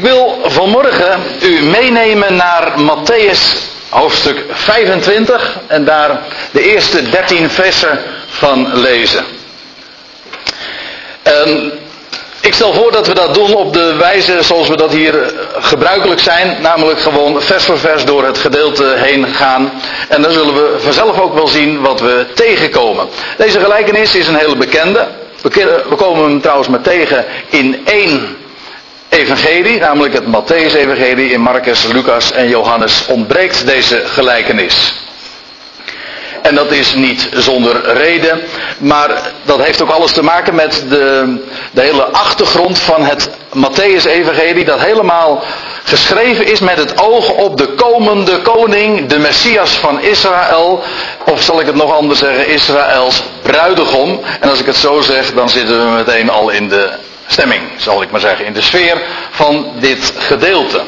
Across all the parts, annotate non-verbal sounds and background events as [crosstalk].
Ik wil vanmorgen u meenemen naar Matthäus hoofdstuk 25 en daar de eerste 13 versen van lezen. En ik stel voor dat we dat doen op de wijze zoals we dat hier gebruikelijk zijn, namelijk gewoon vers voor vers door het gedeelte heen gaan. En dan zullen we vanzelf ook wel zien wat we tegenkomen. Deze gelijkenis is een hele bekende. We komen hem trouwens maar tegen in één evangelie, namelijk het Matthäus-evangelie in Marcus, Lucas en Johannes, ontbreekt deze gelijkenis. En dat is niet zonder reden, maar dat heeft ook alles te maken met de, de hele achtergrond van het Matthäus-evangelie, dat helemaal geschreven is met het oog op de komende koning, de Messias van Israël, of zal ik het nog anders zeggen, Israëls bruidegom. En als ik het zo zeg, dan zitten we meteen al in de stemming, zal ik maar zeggen, in de sfeer van dit gedeelte.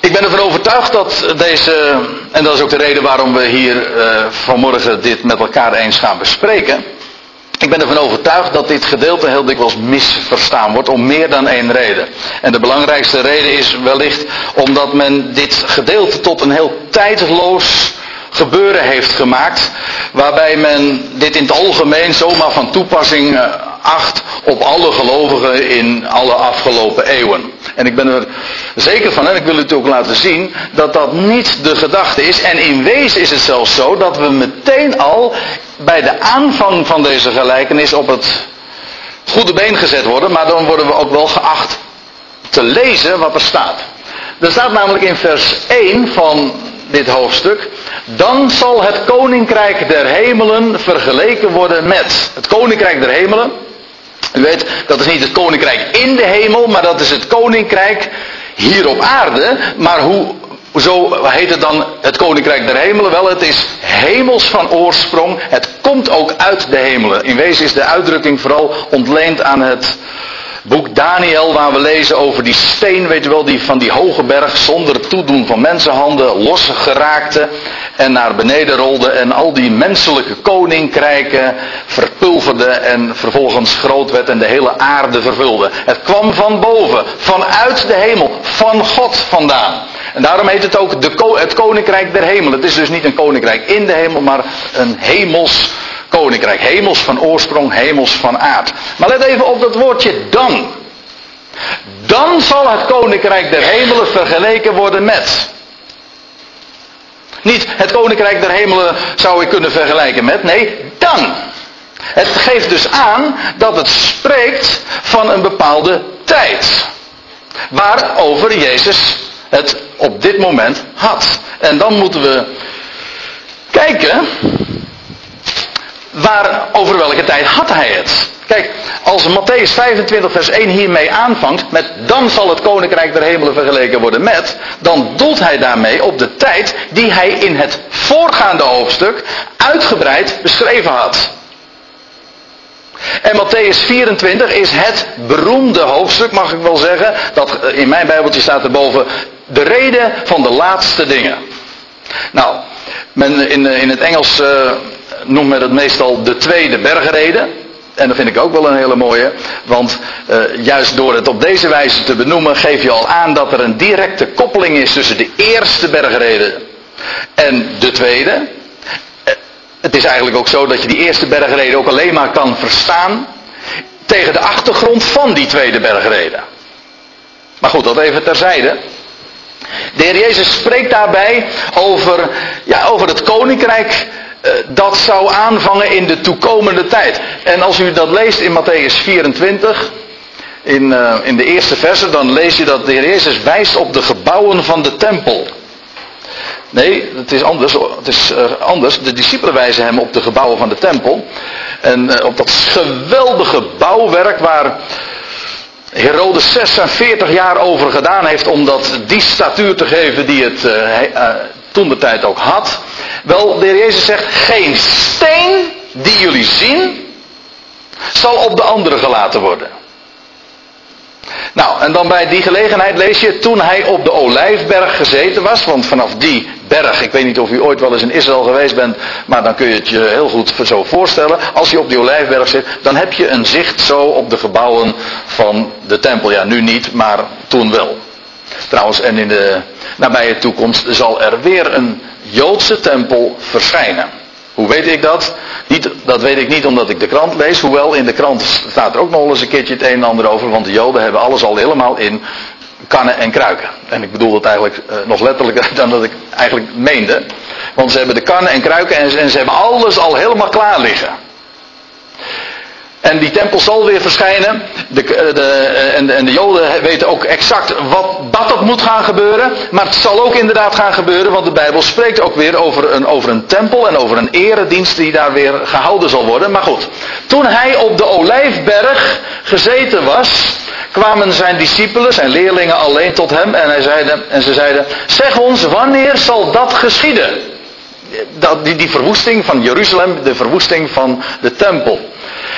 Ik ben ervan overtuigd dat deze, en dat is ook de reden waarom we hier uh, vanmorgen dit met elkaar eens gaan bespreken. Ik ben ervan overtuigd dat dit gedeelte heel dikwijls misverstaan wordt om meer dan één reden. En de belangrijkste reden is wellicht omdat men dit gedeelte tot een heel tijdloos gebeuren heeft gemaakt. Waarbij men dit in het algemeen zomaar van toepassing eh, acht op alle gelovigen in alle afgelopen eeuwen. En ik ben er zeker van, en ik wil het ook laten zien, dat dat niet de gedachte is. En in wezen is het zelfs zo dat we meteen al bij de aanvang van deze gelijkenis op het goede been gezet worden. Maar dan worden we ook wel geacht te lezen wat er staat. Er staat namelijk in vers 1 van dit hoofdstuk. Dan zal het koninkrijk der hemelen vergeleken worden met. Het koninkrijk der hemelen. U weet, dat is niet het koninkrijk in de hemel, maar dat is het koninkrijk hier op aarde. Maar hoe, zo heet het dan het koninkrijk der hemelen? Wel, het is hemels van oorsprong. Het komt ook uit de hemelen. In wezen is de uitdrukking vooral ontleend aan het boek Daniel, waar we lezen over die steen, weet je wel, die van die hoge berg zonder toedoen van mensenhanden losgeraakte en naar beneden rolde en al die menselijke koninkrijken verpulverde en vervolgens groot werd en de hele aarde vervulde. Het kwam van boven, vanuit de hemel, van God vandaan. En daarom heet het ook de, het koninkrijk der hemel. Het is dus niet een koninkrijk in de hemel, maar een hemels koninkrijk. Hemels van oorsprong, hemels van aard. Maar let even op dat woordje dan. Dan zal het koninkrijk der hemelen vergeleken worden met. Niet het koninkrijk der hemelen zou ik kunnen vergelijken met, nee, dan. Het geeft dus aan dat het spreekt van een bepaalde tijd. Waarover Jezus het op dit moment had. En dan moeten we kijken waar, over welke tijd had hij het? Kijk, als Matthäus 25 vers 1 hiermee aanvangt met dan zal het koninkrijk der hemelen vergeleken worden met, dan doelt hij daarmee op de tijd die hij in het voorgaande hoofdstuk uitgebreid beschreven had. En Matthäus 24 is het beroemde hoofdstuk, mag ik wel zeggen, dat eh, in mijn Bijbeltje staat erboven, de reden van de laatste dingen. Nou, men in, eh, in het Engels uh, noemt men het meestal de tweede bergreden. En dat vind ik ook wel een hele mooie. Want uh, juist door het op deze wijze te benoemen, geef je al aan dat er een directe koppeling is tussen de eerste bergreden en de tweede. Uh, het is eigenlijk ook zo dat je die eerste bergreden ook alleen maar kan verstaan tegen de achtergrond van die tweede bergreden. Maar goed, dat even terzijde. De Heer Jezus spreekt daarbij over, ja, over het koninkrijk dat zou aanvangen in de toekomende tijd. En als u dat leest in Matthäus 24, in, uh, in de eerste verse, dan lees je dat de Heer Jezus wijst op de gebouwen van de tempel. Nee, het is anders. Het is uh, anders. De discipelen wijzen hem op de gebouwen van de tempel. En op dat geweldige bouwwerk waar Herodes 46 jaar over gedaan heeft om dat die statuur te geven die het toen de tijd ook had. Wel, de heer Jezus zegt, geen steen die jullie zien, zal op de andere gelaten worden. Nou, en dan bij die gelegenheid lees je, toen hij op de olijfberg gezeten was, want vanaf die berg. Ik weet niet of u ooit wel eens in Israël geweest bent, maar dan kun je het je heel goed zo voorstellen. Als je op die olijfberg zit, dan heb je een zicht zo op de gebouwen van de tempel. Ja, nu niet, maar toen wel. Trouwens, en in de nabije toekomst zal er weer een Joodse tempel verschijnen. Hoe weet ik dat? Niet, dat weet ik niet omdat ik de krant lees. Hoewel in de krant staat er ook nog eens een keertje het een en ander over. Want de Joden hebben alles al helemaal in kannen en kruiken. En ik bedoel het eigenlijk uh, nog letterlijker [laughs] dan dat ik eigenlijk meende. Want ze hebben de kannen en kruiken en, en ze hebben alles al helemaal klaar liggen. En die tempel zal weer verschijnen. De, eh, de, eh, en, de, en, de, Joden weten ook exact wat dat moet gaan gebeuren. Maar het zal ook inderdaad gaan gebeuren, want de Bijbel spreekt ook weer over een, over een tempel en over een eredienst die daar weer gehouden zal worden. Maar goed, toen hij op de olijfberg gezeten was, kwamen zijn discipelen, zijn leerlingen alleen tot hem en, hij zeide, en ze zeiden, zeg ons, wanneer zal dat geschieden? Die, die verwoesting van Jeruzalem, de verwoesting van de tempel.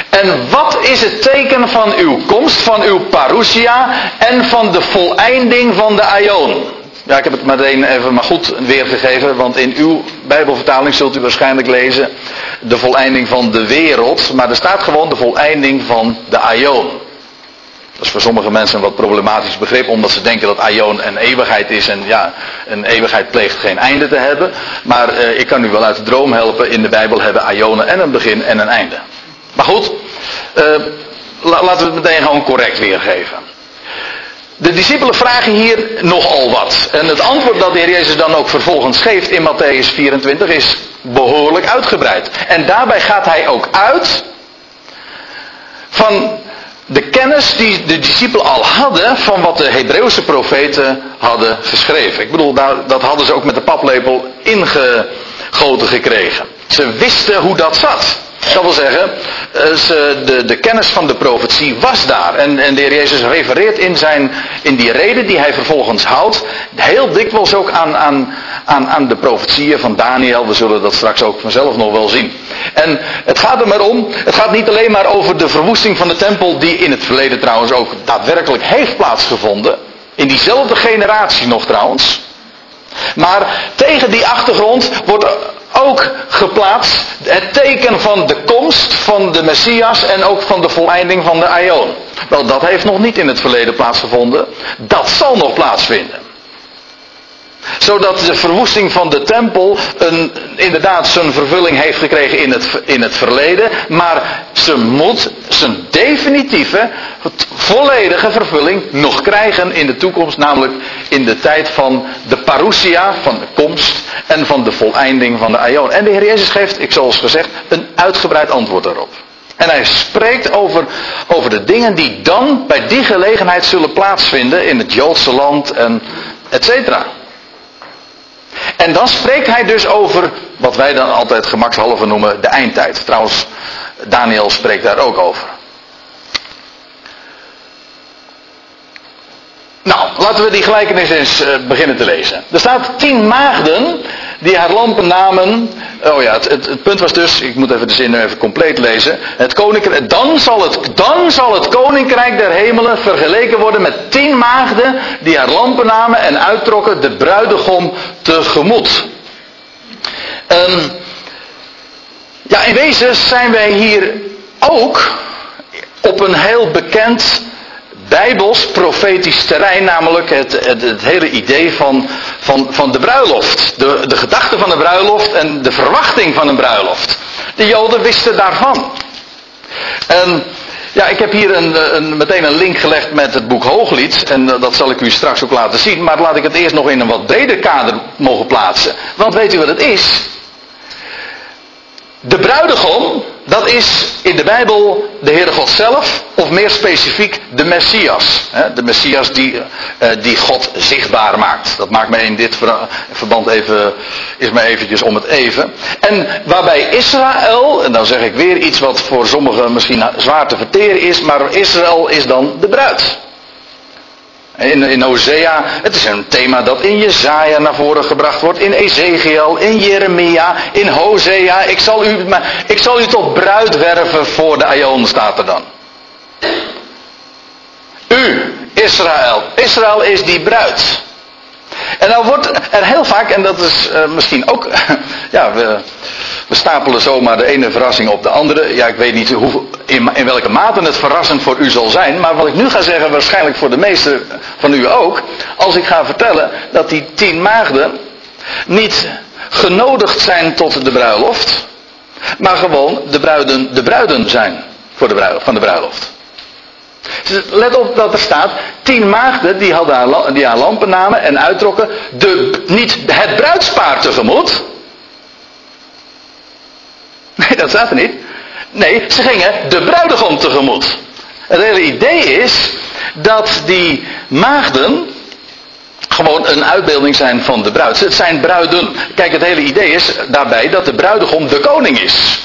En wat is het teken van uw komst, van uw parousia en van de voleinding van de aion? Ja, ik heb het meteen even maar goed weergegeven, want in uw Bijbelvertaling zult u waarschijnlijk lezen de voleinding van de wereld, maar er staat gewoon de voleinding van de aion. Dat is voor sommige mensen een wat problematisch begrip, omdat ze denken dat aion een eeuwigheid is en ja, een eeuwigheid pleegt geen einde te hebben. Maar eh, ik kan u wel uit de droom helpen, in de Bijbel hebben aionen en een begin en een einde. Maar goed, uh, laten we het meteen gewoon correct weergeven. De discipelen vragen hier nogal wat. En het antwoord dat de Heer Jezus dan ook vervolgens geeft in Matthäus 24 is behoorlijk uitgebreid. En daarbij gaat hij ook uit van de kennis die de discipelen al hadden van wat de Hebreeuwse profeten hadden geschreven. Ik bedoel, dat hadden ze ook met de paplepel ingegoten gekregen. Ze wisten hoe dat zat. Dat wil zeggen, eh, de, de kennis van de profetie was daar. En, en de heer Jezus refereert in, zijn, in die reden die hij vervolgens houdt, heel dikwijls ook aan, aan, aan, aan de profetieën van Daniel. We zullen dat straks ook vanzelf nog wel zien. En het gaat er maar om, het gaat niet alleen maar over de verwoesting van de tempel, die in het verleden trouwens ook daadwerkelijk heeft plaatsgevonden. In diezelfde generatie nog trouwens. Maar tegen die achtergrond wordt ook geplaatst het teken van de komst van de Messias en ook van de voleinding van de Aion. Wel, dat heeft nog niet in het verleden plaatsgevonden. Dat zal nog plaatsvinden zodat de verwoesting van de tempel een, inderdaad zijn vervulling heeft gekregen in het, in het verleden. Maar ze moet zijn definitieve, volledige vervulling nog krijgen in de toekomst. Namelijk in de tijd van de parousia, van de komst en van de voleinding van de aion. En de Heer Jezus geeft, ik zoals gezegd, een uitgebreid antwoord daarop. En hij spreekt over, over de dingen die dan bij die gelegenheid zullen plaatsvinden in het Joodse land en et cetera. En dan spreekt hij dus over wat wij dan altijd gemakshalve noemen de eindtijd. Trouwens, Daniel spreekt daar ook over. Nou, laten we die gelijkenis eens uh, beginnen te lezen. Er staat tien maagden die haar lampen namen. Oh ja, het, het, het, punt was dus, ik moet even de zin even compleet lezen. Het koninkrijk, dan, zal het, dan zal het koninkrijk der hemelen vergeleken worden met tien maagden die haar lampen namen en uittrokken de bruidegom tegemoet. Um, ja, in wezen zijn wij hier ook op een heel bekend bijbels profetisch terrein, namelijk het, het, hele idee van, van, van de bruiloft. De, de gedachte van de bruiloft en de verwachting van een bruiloft. De Joden wisten daarvan. En ja, ik heb hier een, een, meteen een link gelegd met het boek Hooglied. En dat zal ik u straks ook laten zien. Maar laat ik het eerst nog in een wat breder kader mogen plaatsen. Want weet u wat het is? De bruidegom, dat is in de Bijbel de Heere God zelf, of meer specifiek de Messias. De Messias die, eh, die God zichtbaar maakt. Dat maakt mij in dit verband even, is mij eventjes om het even. En waarbij Israël, en dan zeg ik weer iets wat voor sommigen misschien zwaar te verteren is, maar Israël is dan de bruid. In, in Hosea, het is een thema dat in Jezaja naar voren gebracht wordt, in Ezekiel, in Jeremia, in Hosea. Ik zal u, ik zal u tot bruid werven voor de Aion, staat er dan. U, Israël. Israël is die bruid. En nou wordt er heel vaak, en dat is uh, misschien ook, [laughs] ja, we, we, stapelen zomaar de ene verrassing op de andere. Ja, ik weet niet hoe, in, in, welke mate het verrassend voor u zal zijn, maar wat ik nu ga zeggen, waarschijnlijk voor de meesten van u ook, als ik ga vertellen dat die tien maagden niet genodigd zijn tot de bruiloft, maar gewoon de bruiden, de bruiden zijn voor de bruiloft, van de bruiloft. Dus let op dat er staat, tien maagden die, hadden, die haar lampen namen en uittrokken, de, niet het bruidspaar tegemoet. Nee, dat staat er niet. Nee, ze gingen de bruidegom tegemoet. Het hele idee is dat die maagden gewoon een uitbeelding zijn van de bruid. Het zijn bruiden. Kijk, het hele idee is daarbij dat de bruidegom de koning is.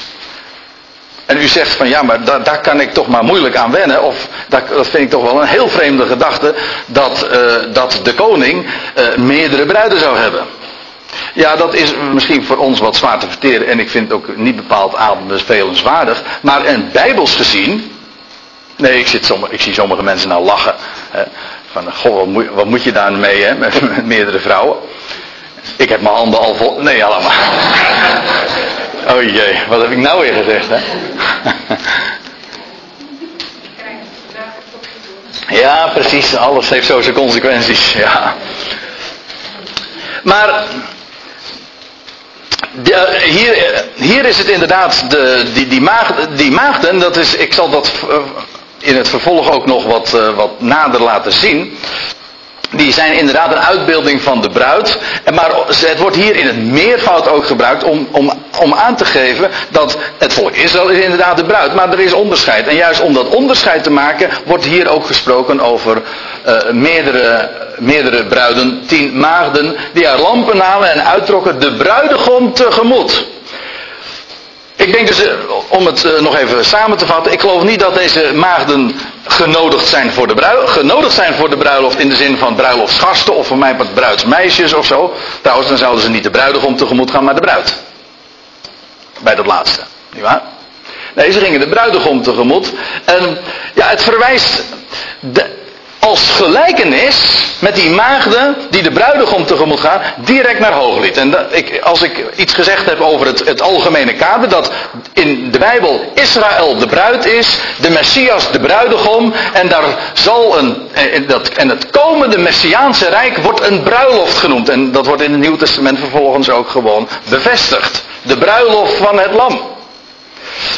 En u zegt van ja, maar daar, kan ik toch maar moeilijk aan wennen. Of dat, dat vind ik toch wel een heel vreemde gedachte. Dat, uh, dat de koning uh, meerdere bruiden zou hebben. Ja, dat is misschien voor ons wat zwaar te verteren. En ik vind het ook niet bepaald adembevelenswaardig. Maar en bijbels gezien. Nee, ik, zit sommige, ik zie sommige mensen nou lachen. Hè, van, goh, wat moet, je daar mee hè, met, met [laughs] meerdere vrouwen? Ik heb mijn handen al vol. Nee, allemaal. [laughs] Oh jee, wat heb ik nou weer gezegd, hè? [laughs] Ja, precies. Alles heeft zo zijn consequenties. Ja. Maar de, hier, hier is het inderdaad, de, die, die, die maagden, dat is, ik zal dat eh, in het vervolg ook nog wat, uh, wat nader laten zien die zijn inderdaad een uitbeelding van de bruid. Maar het wordt hier in het meervoud ook gebruikt om, om, om aan te geven dat het volk Israël is inderdaad de bruid. Maar er is onderscheid. En juist om dat onderscheid te maken wordt hier ook gesproken over uh, meerdere, meerdere bruiden, tien maagden, die haar lampen namen en uittrokken de bruidegom tegemoet. Ik denk dus, eh, om het eh, nog even samen te vatten, ik geloof niet dat deze maagden genodigd zijn voor de bruiloft. Genodigd zijn voor de bruiloft in de zin van bruiloftsgasten of voor mij wat bruidsmeisjes of zo. Trouwens, dan zouden ze niet de bruidegom tegemoet gaan, maar de bruid. Bij dat laatste. Niet waar? Nee, ze gingen de bruidegom tegemoet. En ja, het verwijst. De, als gelijkenis met die maagden die de bruidegom tegemoet gaan, direct naar Hooglied. En dat, ik, als ik iets gezegd heb over het, het algemene kader, dat in de Bijbel Israël de bruid is, de Messias de bruidegom, en daar zal een, en, dat, en het komende Messiaanse Rijk wordt een bruiloft genoemd. En dat wordt in het Nieuw Testament vervolgens ook gewoon bevestigd. De bruiloft van het lam.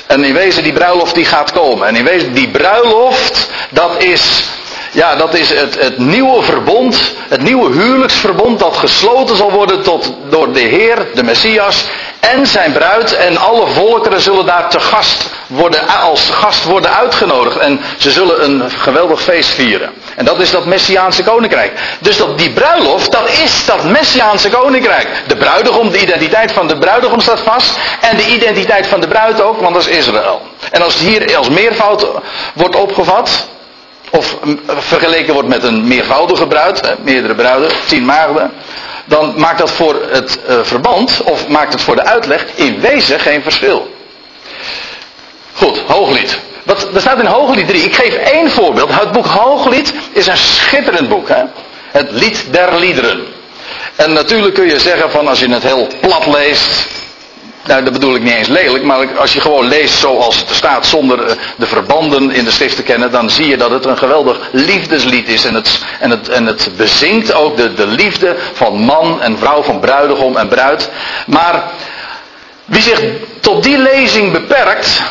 En in wezen die bruiloft die gaat komen. En in wezen die bruiloft, dat is ja, dat is het, het nieuwe verbond, het nieuwe huwelijksverbond dat gesloten zal worden tot, door de Heer, de Messias en zijn bruid. En alle volkeren zullen daar te gast worden, als gast worden uitgenodigd. En ze zullen een geweldig feest vieren. En dat is dat Messiaanse koninkrijk. Dus dat, die bruiloft, dat is dat Messiaanse koninkrijk. De bruidegom, de identiteit van de bruidegom staat vast. En de identiteit van de bruid ook, want dat is Israël. En als het hier als meervoud wordt opgevat, of vergeleken wordt met een meervoudige bruid, meerdere bruiden, tien maagden, dan maakt dat voor het uh, verband, of maakt het voor de uitleg, in wezen geen verschil. Goed, Hooglied. Wat, er staat in Hooglied 3, ik geef één voorbeeld. Het boek Hooglied is een schitterend boek. Hè? Het lied der liederen. En natuurlijk kun je zeggen van als je het heel plat leest, nou, dat bedoel ik niet eens lelijk, maar als je gewoon leest zoals het staat zonder eh, de verbanden in de schrift te kennen, dan zie je dat het een geweldig liefdeslied is. En het, en het, en het bezingt ook de, de liefde van man en vrouw, van bruidegom en bruid. Maar wie zich tot die lezing beperkt,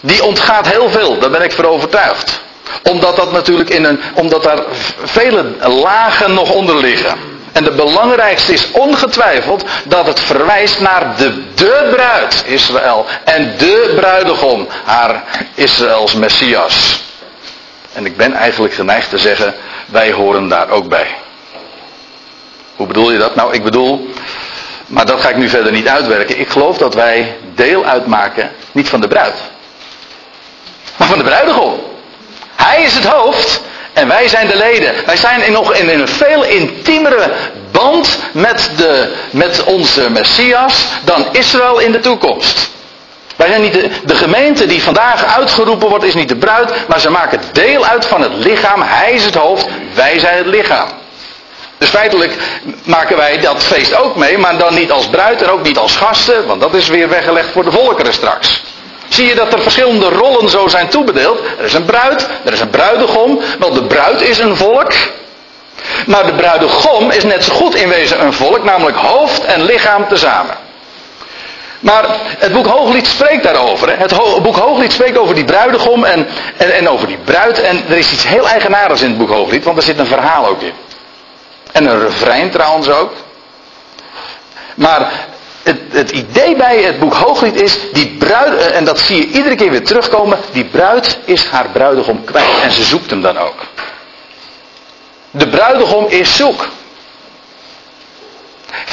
die ontgaat heel veel, daar ben ik voor overtuigd. Omdat dat natuurlijk in een, omdat daar vele lagen nog onder liggen. En de belangrijkste is ongetwijfeld dat het verwijst naar de, de bruid Israël. En de bruidegom, haar Israëls Messias. En ik ben eigenlijk geneigd te zeggen, wij horen daar ook bij. Hoe bedoel je dat? Nou, ik bedoel, maar dat ga ik nu verder niet uitwerken. Ik geloof dat wij deel uitmaken, niet van de bruid, maar van de bruidegom. Hij is het hoofd en wij zijn de leden. Wij zijn nog in een veel intiemere band met, de, met onze Messias dan Israël in de toekomst. Wij zijn niet de, de gemeente die vandaag uitgeroepen wordt, is niet de bruid, maar ze maken deel uit van het lichaam. Hij is het hoofd, wij zijn het lichaam. Dus feitelijk maken wij dat feest ook mee, maar dan niet als bruid en ook niet als gasten, want dat is weer weggelegd voor de volkeren straks. Zie je dat er verschillende rollen zo zijn toebedeeld? Er is een bruid, er is een bruidegom, want de bruid is een volk. Maar de bruidegom is net zo goed in wezen een volk, namelijk hoofd en lichaam tezamen. Maar het boek Hooglied spreekt daarover. Het boek Hooglied spreekt over die bruidegom en, en, en, over die bruid. En er is iets heel eigenaardigs in het boek Hooglied, want er zit een verhaal ook in. En een refrein trouwens ook. Maar het, het idee bij het boek Hooglied is, die bruid, eh, en dat zie je iedere keer weer terugkomen, die bruid is haar bruidegom kwijt. En ze zoekt hem dan ook. De bruidegom is zoek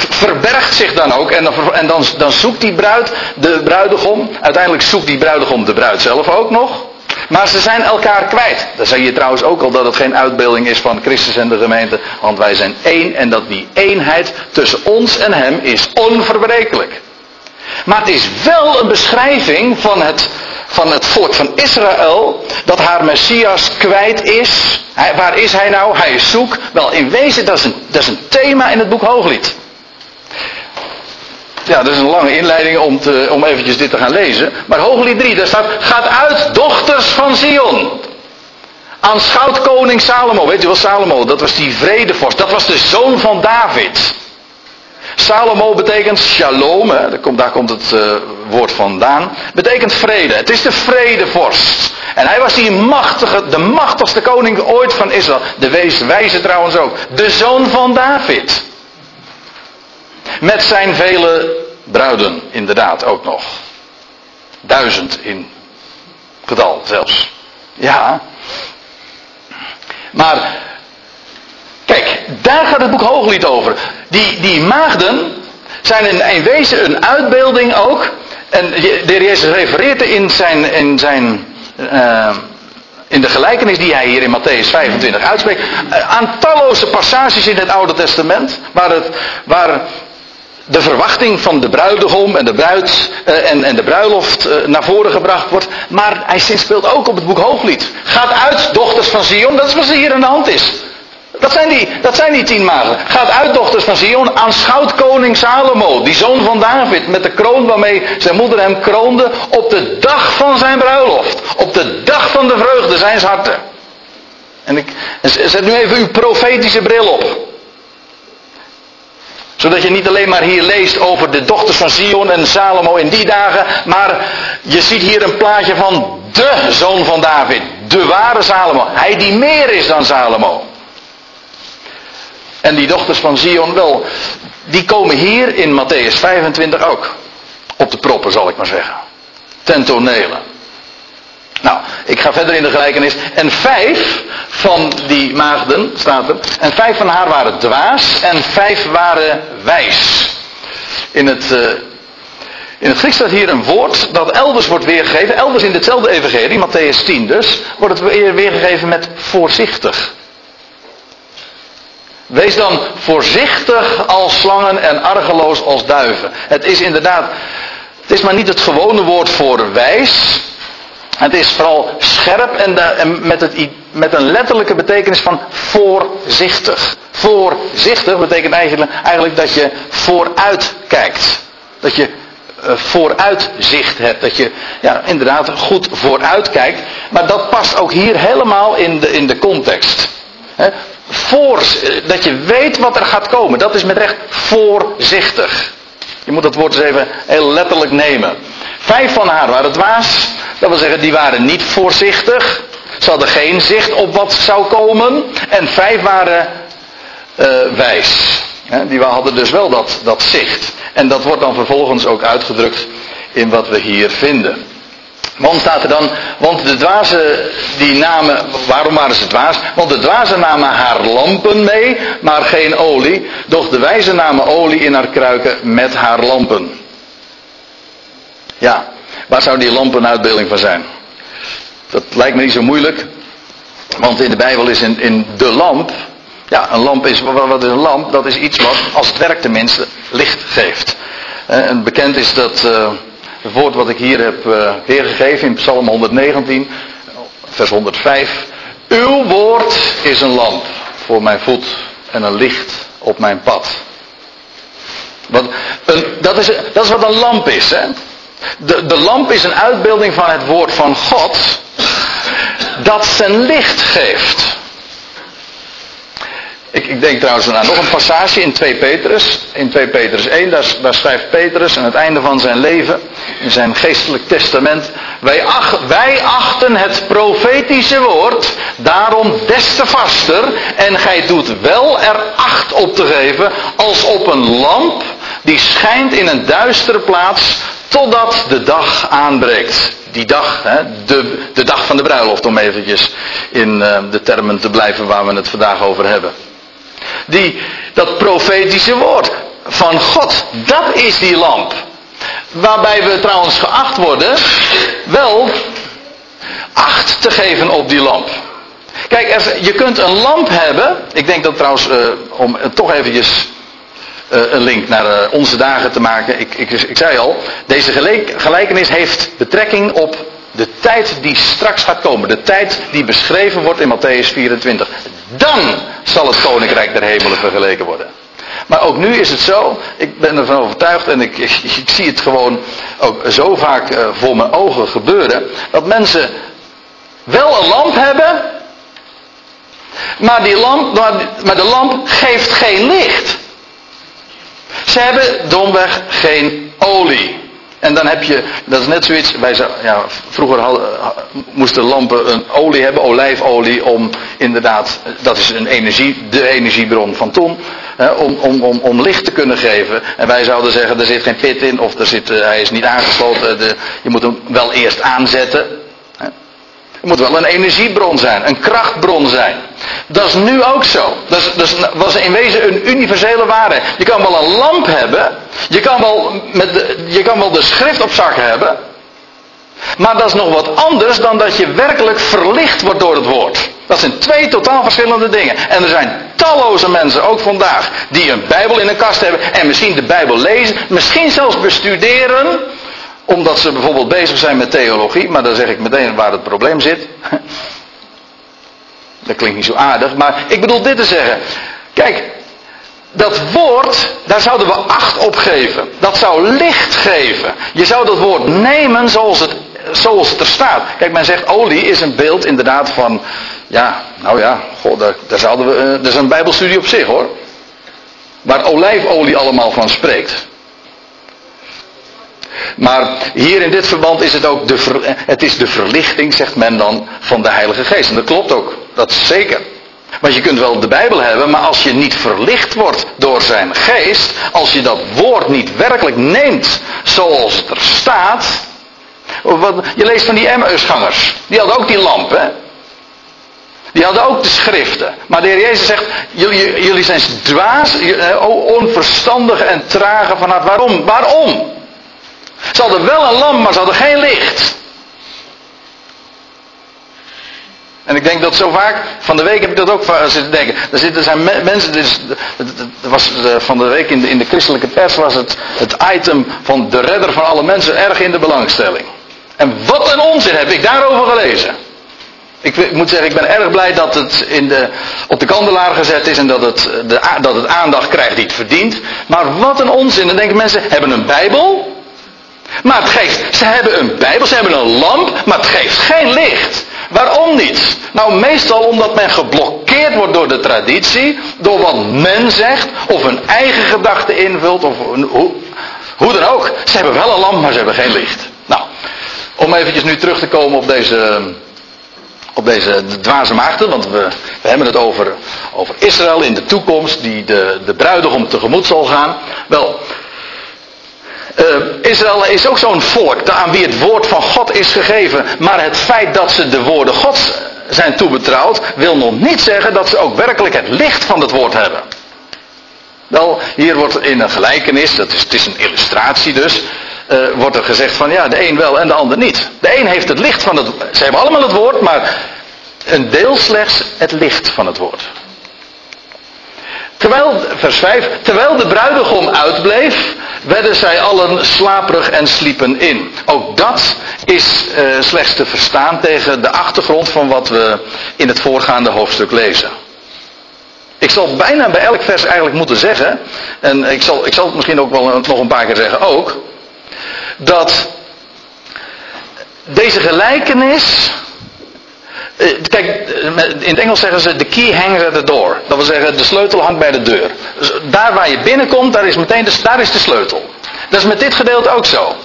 verbergt zich dan ook en, dan, dan zoekt die bruid de bruidegom. Uiteindelijk zoekt die bruidegom de bruid zelf ook nog. Maar ze zijn elkaar kwijt. Dan zie je trouwens ook al dat het geen uitbeelding is van Christus en de gemeente. Want wij zijn één en dat die eenheid tussen ons en hem is onverbrekelijk. Maar het is wel een beschrijving van het, van het volk van Israël. Dat haar Messias kwijt is. Waar is hij nou? Hij is zoek. Wel, in wezen, dat is een, dat is een thema in het boek Hooglied. Ja, dat is een lange inleiding om, te, om eventjes dit te gaan lezen. Maar Hooglied 3, daar staat, gaat uit dochters van Zion. Aanschouwt koning Salomo. Weet u wel Salomo? Dat was die vredevorst. Dat was de zoon van David. Salomo betekent shalom, hè, daar, komt, daar komt het uh, woord vandaan. Betekent vrede. Het is de vredevorst. En hij was die machtige, de machtigste koning ooit van Israël. De wees, wijze trouwens ook. De zoon van David. Met zijn vele bruiden, inderdaad ook nog. Duizend in getal zelfs. Ja. Maar, kijk, daar gaat het boek Hooglied over. Die, die maagden zijn in, wezen een uitbeelding ook. En de heer Jezus refereert in zijn, in zijn uh, in de gelijkenis die hij hier in Matthäus 25 uitspreekt, uh, aan talloze passages in het Oude Testament, waar, het, waar de verwachting van de bruidegom en de, bruid, uh, en, en de bruiloft uh, naar voren gebracht wordt. Maar hij speelt ook op het boek Hooglied. Gaat uit, dochters van Sion, dat is wat er hier aan de hand is. Dat zijn, die, dat zijn die tien maagden. Gaat uit, dochters van Sion, aanschouwt koning Salomo, die zoon van David, met de kroon waarmee zijn moeder hem kroonde, op de dag van zijn bruiloft. Op de dag van de vreugde zijn harten. En ik zet nu even uw profetische bril op zodat je niet alleen maar hier leest over de dochters van Sion en Salomo in die dagen, maar je ziet hier een plaatje van de zoon van David, de ware Salomo. Hij die meer is dan Salomo. En die dochters van Sion wel, die komen hier in Matthäus 25 ook. Op de proppen zal ik maar zeggen. Ten tonele. Nou, ik ga verder in de gelijkenis. En vijf van die maagden, staat er. En vijf van haar waren dwaas en vijf waren wijs. In het, uh, in het Grieks staat hier een woord dat elders wordt weergegeven. Elders in hetzelfde evangelie, Matthäus 10 dus, wordt het weergegeven met voorzichtig. Wees dan voorzichtig als slangen en argeloos als duiven. Het is inderdaad, het is maar niet het gewone woord voor wijs. Het is vooral scherp en, met, het, met, een letterlijke betekenis van voorzichtig. Voorzichtig betekent eigenlijk, eigenlijk dat je vooruit kijkt. Dat je uh, vooruitzicht hebt. Dat je ja, inderdaad goed vooruit kijkt. Maar dat past ook hier helemaal in de, in de context. He, voor, dat je weet wat er gaat komen. Dat is met recht voorzichtig. Je moet dat woord eens even heel letterlijk nemen. Vijf van haar waren dwaas. Dat wil zeggen, die waren niet voorzichtig. Ze hadden geen zicht op wat zou komen. En vijf waren uh, wijs. die hadden dus wel dat, dat zicht. En dat wordt dan vervolgens ook uitgedrukt in wat we hier vinden. Want staat er dan, want de dwazen die namen, waarom waren ze dwaas? Want de dwazen namen haar lampen mee, maar geen olie. Doch de wijze namen olie in haar kruiken met haar lampen. Ja, waar zou die lamp een uitbeelding van zijn? Dat lijkt me niet zo moeilijk. Want in de Bijbel is in, in de lamp. Ja, een lamp is. Wat is een lamp? Dat is iets wat, als het werkt tenminste, licht geeft. Eh, en bekend is dat. Uh, het woord wat ik hier heb uh, weergegeven in Psalm 119, vers 105. Uw woord is een lamp voor mijn voet en een licht op mijn pad. Wat dat, is, dat is wat een lamp is. Hè? De, de lamp is een uitbeelding van het woord van God dat zijn licht geeft. Ik, ik denk trouwens aan nog een passage in 2 Petrus. In 2 Petrus 1, daar, schrijft Petrus aan het einde van zijn leven, in zijn geestelijk testament. Wij, wij achten het profetische woord daarom des te vaster. En gij doet wel er acht op te geven als op een lamp die schijnt in een duistere plaats totdat de dag aanbreekt. Die dag, hè, de, de dag van de bruiloft, om eventjes in uh, de termen te blijven waar we het vandaag over hebben. Die, dat profetische woord van God, dat is die lamp. Waarbij we trouwens geacht worden wel acht te geven op die lamp. Kijk, je kunt een lamp hebben. Ik denk dat trouwens, uh, om toch eventjes een link naar onze dagen te maken. Ik, ik, ik zei al, deze gelijkenis heeft betrekking op de tijd die straks gaat komen. De tijd die beschreven wordt in Matthäus 24. Dan zal het koninkrijk der hemelen vergeleken worden. Maar ook nu is het zo, ik ben ervan overtuigd en ik, [laughs] ik, zie het gewoon ook zo vaak uh, voor mijn ogen gebeuren, dat mensen wel een lamp hebben, maar, die lamp, maar de lamp geeft geen licht. Ze hebben domweg geen olie. En dan heb je, dat is net zoiets, wij ja, vroeger hadden, moesten lampen een olie hebben, olijfolie, om inderdaad, dat is een energie, de energiebron van toen, hè, om, om, om, om licht te kunnen geven. En wij zouden zeggen, er zit geen pit in, of er zit, hij is niet aangesloten, de, je moet hem wel eerst aanzetten. Het moet wel een energiebron zijn, een krachtbron zijn. Dat is nu ook zo. Dat, dat was in wezen een universele waarde. Je kan wel een lamp hebben, je kan wel, met de, je kan wel de schrift op zak hebben, maar dat is nog wat anders dan dat je werkelijk verlicht wordt door het woord. Dat zijn twee totaal verschillende dingen. En er zijn talloze mensen, ook vandaag, die een Bijbel in een kast hebben en misschien de Bijbel lezen, misschien zelfs bestuderen, omdat ze bijvoorbeeld bezig zijn met theologie, maar dan zeg ik meteen waar het probleem zit. Dat klinkt niet zo aardig, maar ik bedoel dit te zeggen. Kijk, dat woord, daar zouden we acht op geven. Dat zou licht geven. Je zou dat woord nemen zoals het, zoals het er staat. Kijk, men zegt olie is een beeld inderdaad van, ja, nou ja, god, daar, daar zouden we, uh, dat is een bijbelstudie op zich hoor. Waar olijfolie allemaal van spreekt. Maar hier in dit verband is het ook de, het is de verlichting, zegt men dan, van de Heilige Geest. En dat klopt ook, dat is zeker. Want je kunt wel de Bijbel hebben, maar als je niet verlicht wordt door zijn geest, als je dat woord niet werkelijk neemt zoals het er staat. Je leest van die Emmausgangers, die hadden ook die lamp, hè? Die hadden ook de schriften. Maar de Heer Jezus zegt, jullie, jullie zijn dwaas, onverstandig en trage van. Waarom? Waarom? Ze hadden wel een lamp, maar ze hadden geen licht. En ik denk dat zo vaak, van de week heb ik dat ook zitten denken. Er zitten zijn mensen, dus, was van de week in de, in de christelijke pers was het, het item van de redder van alle mensen erg in de belangstelling. En wat een onzin heb ik daarover gelezen. Ik, moet zeggen, ik ben erg blij dat het in de, op de kandelaar gezet is en dat het, de, dat het aandacht krijgt die het verdient. Maar wat een onzin. Dan denken mensen, hebben een Bijbel, maar het geeft, ze hebben een Bijbel, ze hebben een lamp, maar het geeft geen licht. Waarom niet? Nou, meestal omdat men geblokkeerd wordt door de traditie, door wat men zegt, of een eigen gedachte invult, of hoe, hoe dan ook. Ze hebben wel een lamp, maar ze hebben geen licht. Nou, om eventjes nu terug te komen op deze, op deze dwaze maagden, want we, we hebben het over, over Israël in de toekomst, die de, de bruidegom tegemoet zal gaan. Wel, uh, Israël is ook zo'n volk aan wie het woord van God is gegeven. Maar het feit dat ze de woorden Gods zijn toebetrouwd, wil nog niet zeggen dat ze ook werkelijk het licht van het woord hebben. Wel, hier wordt in een gelijkenis, dat is, het is een illustratie dus, uh, wordt er gezegd van ja, de een wel en de ander niet. De een heeft het licht van het Ze hebben allemaal het woord, maar een deel slechts het licht van het woord. Terwijl, vers 5, terwijl de bruidegom uitbleef, werden zij allen slaperig en sliepen in. Ook dat is uh, slechts te verstaan tegen de achtergrond van wat we in het voorgaande hoofdstuk lezen. Ik zal bijna bij elk vers eigenlijk moeten zeggen, en ik zal, ik zal het misschien ook wel nog een paar keer zeggen ook, dat deze gelijkenis. Eh, kijk, in het Engels zeggen ze: the key hangs at the door. Dat wil zeggen, de sleutel hangt bij de deur. Dus daar waar je binnenkomt, daar is meteen de, daar is de sleutel. Dat is met dit gedeelte ook zo.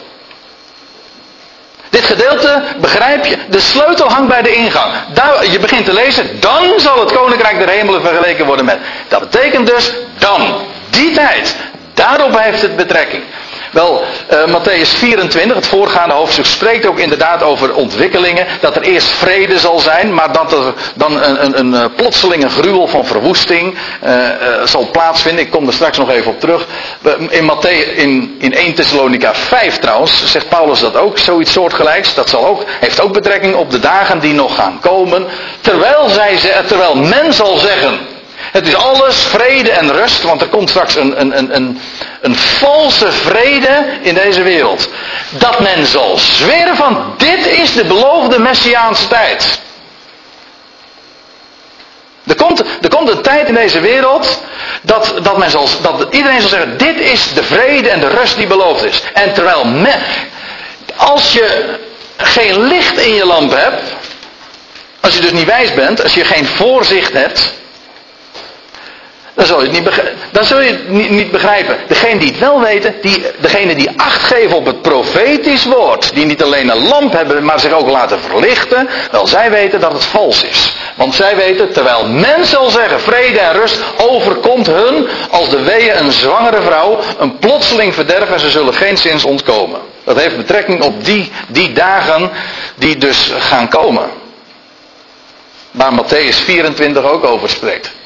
Dit gedeelte, begrijp je, de sleutel hangt bij de ingang. Daar, je begint te lezen, dan zal het koninkrijk der hemelen vergeleken worden met. Dat betekent dus, dan, die tijd. Daarop heeft het betrekking. Wel, uh, Matthäus 24, het voorgaande hoofdstuk, spreekt ook inderdaad over ontwikkelingen. Dat er eerst vrede zal zijn, maar dat er dan een, een, een eh, plotselinge gruwel van verwoesting uh, zal plaatsvinden. Ik kom er straks nog even op terug. In, in, in 1 Thessalonica 5 trouwens, zegt Paulus dat ook, zoiets soortgelijks. Dat zal ook, heeft ook betrekking op de dagen die nog gaan komen. Terwijl, zij, terwijl men zal zeggen, het is alles vrede en rust, want er komt straks een, een, een, een, valse vrede in deze wereld. Dat men zal zweren van dit is de beloofde Messiaanse tijd. Er komt, er komt een tijd in deze wereld dat, dat, men zal, dat iedereen zal zeggen, dit is de vrede en de rust die beloofd is. En terwijl men, als je geen licht in je lamp hebt, als je dus niet wijs bent, als je geen voorzicht hebt, dan zul je het niet, dan zul je niet, niet begrijpen. Degene die het wel weten, die, degene die acht geven op het profetisch woord, die niet alleen een lamp hebben, maar zich ook laten verlichten, wel zij weten dat het vals is. Want zij weten, terwijl men zal zeggen, vrede en rust overkomt hun als de weeën een zwangere vrouw, een plotseling verderf en ze zullen geen zins ontkomen. Dat heeft betrekking op die, die dagen die dus gaan komen. Waar Matthäus 24 ook over spreekt.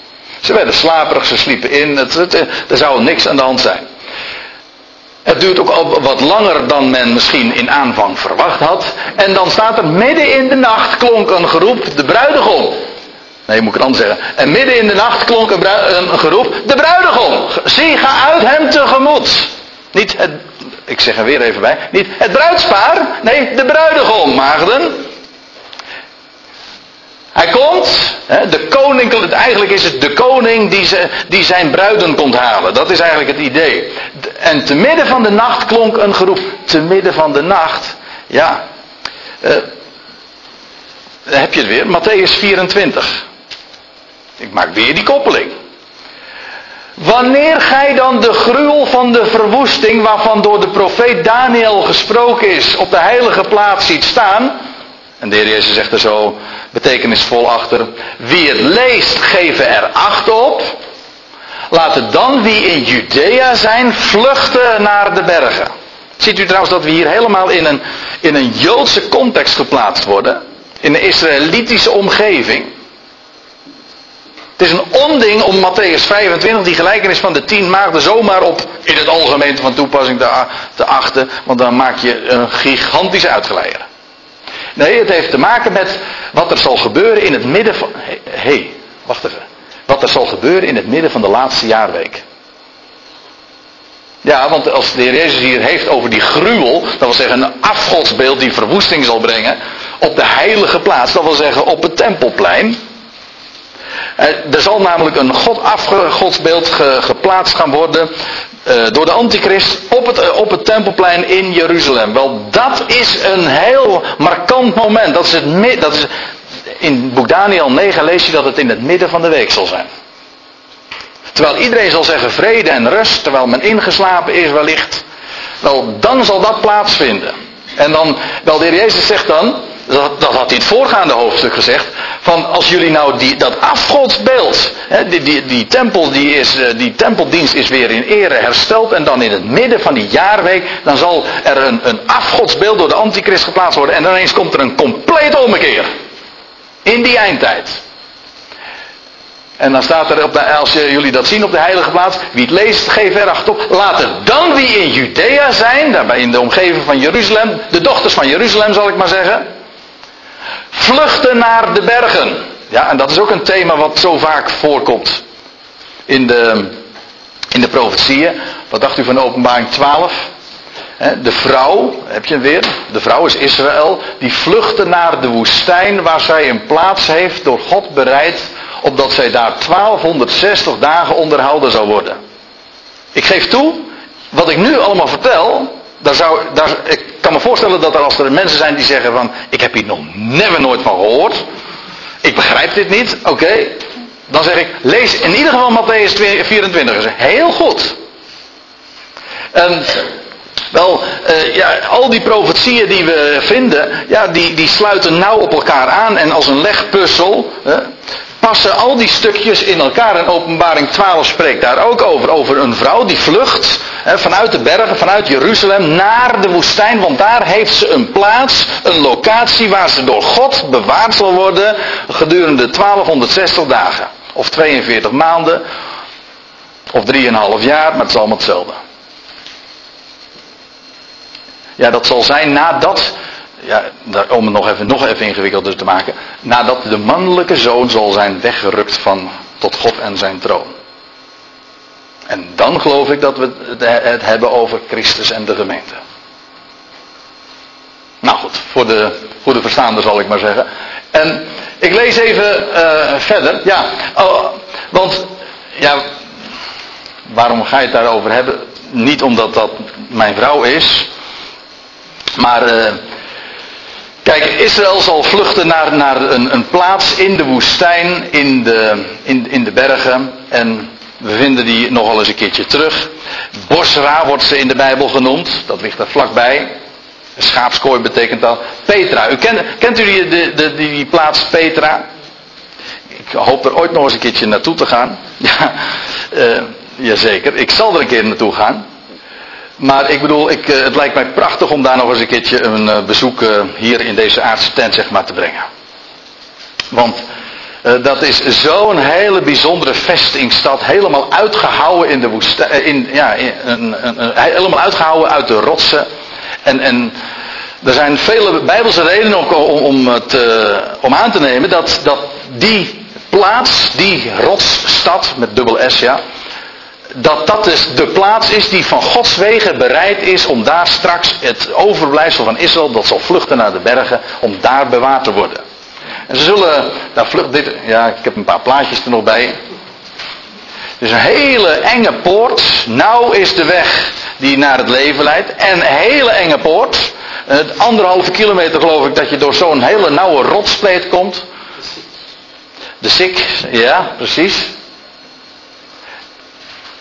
Ze werden slaperig, ze sliepen in. Het, het, er zou niks aan de hand zijn. Het duurt ook al wat langer dan men misschien in aanvang verwacht had. En dan staat er midden in de nacht klonk een geroep, de bruidegom. Nee, moet ik het anders zeggen. En midden in de nacht klonk een, een geroep, de bruidegom. Zie, ga uit hem tegemoet. Niet het, ik zeg er weer even bij, niet het bruidspaar, nee, de bruidegom, maagden. Hij komt, de koning, eigenlijk is het de koning die, ze, die zijn bruiden komt halen. Dat is eigenlijk het idee. En te midden van de nacht klonk een geroep. Te midden van de nacht, ja. Uh, heb je het weer, Matthäus 24. Ik maak weer die koppeling. Wanneer gij dan de gruwel van de verwoesting, waarvan door de profeet Daniel gesproken is, op de heilige plaats ziet staan. En de heer Jezus zegt er zo betekenisvol achter. Wie het leest, geven er acht op. Laten dan wie in Judea zijn, vluchten naar de bergen. Ziet u trouwens dat we hier helemaal in een, in een Joodse context geplaatst worden? In een Israëlitische omgeving. Het is een onding om Matthäus 25, die gelijkenis van de tien maagden, zomaar op in het algemeen van toepassing te, te achten. Want dan maak je een gigantische uitgeleider. Nee, het heeft te maken met wat er zal gebeuren in het midden van. Hé, hey, wacht even. Wat er zal gebeuren in het midden van de laatste jaarweek. Ja, want als de Heer Jezus hier heeft over die gruwel, dat wil zeggen een afgodsbeeld die verwoesting zal brengen, op de heilige plaats, dat wil zeggen op het tempelplein. Eh, er zal namelijk een god afgodsbeeld geplaatst gaan worden uh, door de antichrist op het, uh, op het tempelplein in Jeruzalem. Wel, dat is een heel markant moment. Dat is het, dat is, in boek Daniel 9 lees je dat het in het midden van de week zal zijn. Terwijl iedereen zal zeggen vrede en rust, terwijl men ingeslapen is wellicht. Wel, dan zal dat plaatsvinden. En dan, wel, de heer Jezus zegt dan, dat, dat, had hij het voorgaande hoofdstuk gezegd. Van als jullie nou die, dat afgodsbeeld. Hè, die, die, die, tempel, die, is, eh, die tempeldienst is weer in ere hersteld. En dan in het midden van die jaarweek. Dan zal er een, een afgodsbeeld door de antichrist geplaatst worden. En dan ineens komt er een complete ommekeer. In die eindtijd. En dan staat er, op als jullie dat zien op de heilige plaats, wie het leest, geef er acht op. Laten dan wie in Judea zijn, daarbij in de omgeving van Jeruzalem, de dochters van Jeruzalem zal ik maar zeggen, Vluchten naar de bergen. Ja, en dat is ook een thema wat zo vaak voorkomt in de, in de profetieën. Wat dacht u van openbaring 12? De vrouw, heb je weer, de vrouw is Israël, die vluchtte naar de woestijn waar zij een plaats heeft door God bereid, opdat zij daar 1260 dagen onderhouden zou worden. Ik geef toe, wat ik nu allemaal vertel, daar zou, daar, ik kan me voorstellen dat er als er mensen zijn die zeggen van, ik heb hier nog never nooit van gehoord, ik begrijp dit niet, oké, dan zeg ik, lees in ieder geval Matthäus 24, heel goed. En wel, uh, ja, al die profetieën die we vinden, ja, die, die sluiten nauw op elkaar aan. En als een legpuzzel passen al die stukjes in elkaar. En openbaring 12 spreekt daar ook over. Over een vrouw die vlucht uh, vanuit de bergen, vanuit Jeruzalem, naar de woestijn. Want daar heeft ze een plaats, een locatie waar ze door God bewaard zal worden gedurende 1260 dagen. Of 42 maanden. Of 3,5 jaar, maar het is allemaal hetzelfde. Ja, dat zal zijn nadat, ja, om het nog even, nog even ingewikkelder te maken, nadat de mannelijke zoon zal zijn weggerukt van tot God en zijn troon. En dan geloof ik dat we het hebben over Christus en de gemeente. Nou goed, voor de goede verstaander zal ik maar zeggen. En ik lees even uh, verder. Ja, oh, want ja, waarom ga je het daarover hebben? Niet omdat dat mijn vrouw is, maar uh, kijk, Israël zal vluchten naar, naar een, een, plaats in de woestijn, in de, in, in de bergen. En we vinden die nogal eens een keertje terug. Bosra wordt ze in de Bijbel genoemd. Dat ligt er vlakbij. Schaapskooi betekent dat. Petra. U kent, kent u die, die plaats Petra? Ik hoop er ooit nog eens een keertje naartoe te gaan. [laughs] Ja, uh, jazeker. Ik zal er een keer naartoe gaan. Maar ik bedoel, ik, eh, het lijkt mij prachtig om daar nog eens een keertje een eh, bezoek eh, hier in deze aardse tent zeg maar, te brengen. Want dat is zo'n hele bijzondere vestingstad, helemaal uitgehouden in de woestijn, ja, helemaal uit de rotsen. En, en er zijn vele bijbelse redenen om, om, om aan te nemen dat, dat die plaats, die rotsstad met dubbel S, ja, dat dat dus de plaats is die van Gods wegen bereid is om daar straks het overblijfsel van Israël, dat zal vluchten naar de bergen, om daar bewaard te worden. En ze zullen, daar vlucht dit, ja, ik heb een paar plaatjes er nog bij. Is een hele enge poort. Nauw is de weg die naar het leven leidt. En een hele enge poort. Anderhalve kilometer geloof ik dat je door zo'n hele nauwe rotspleet komt. De Sik, ja, precies.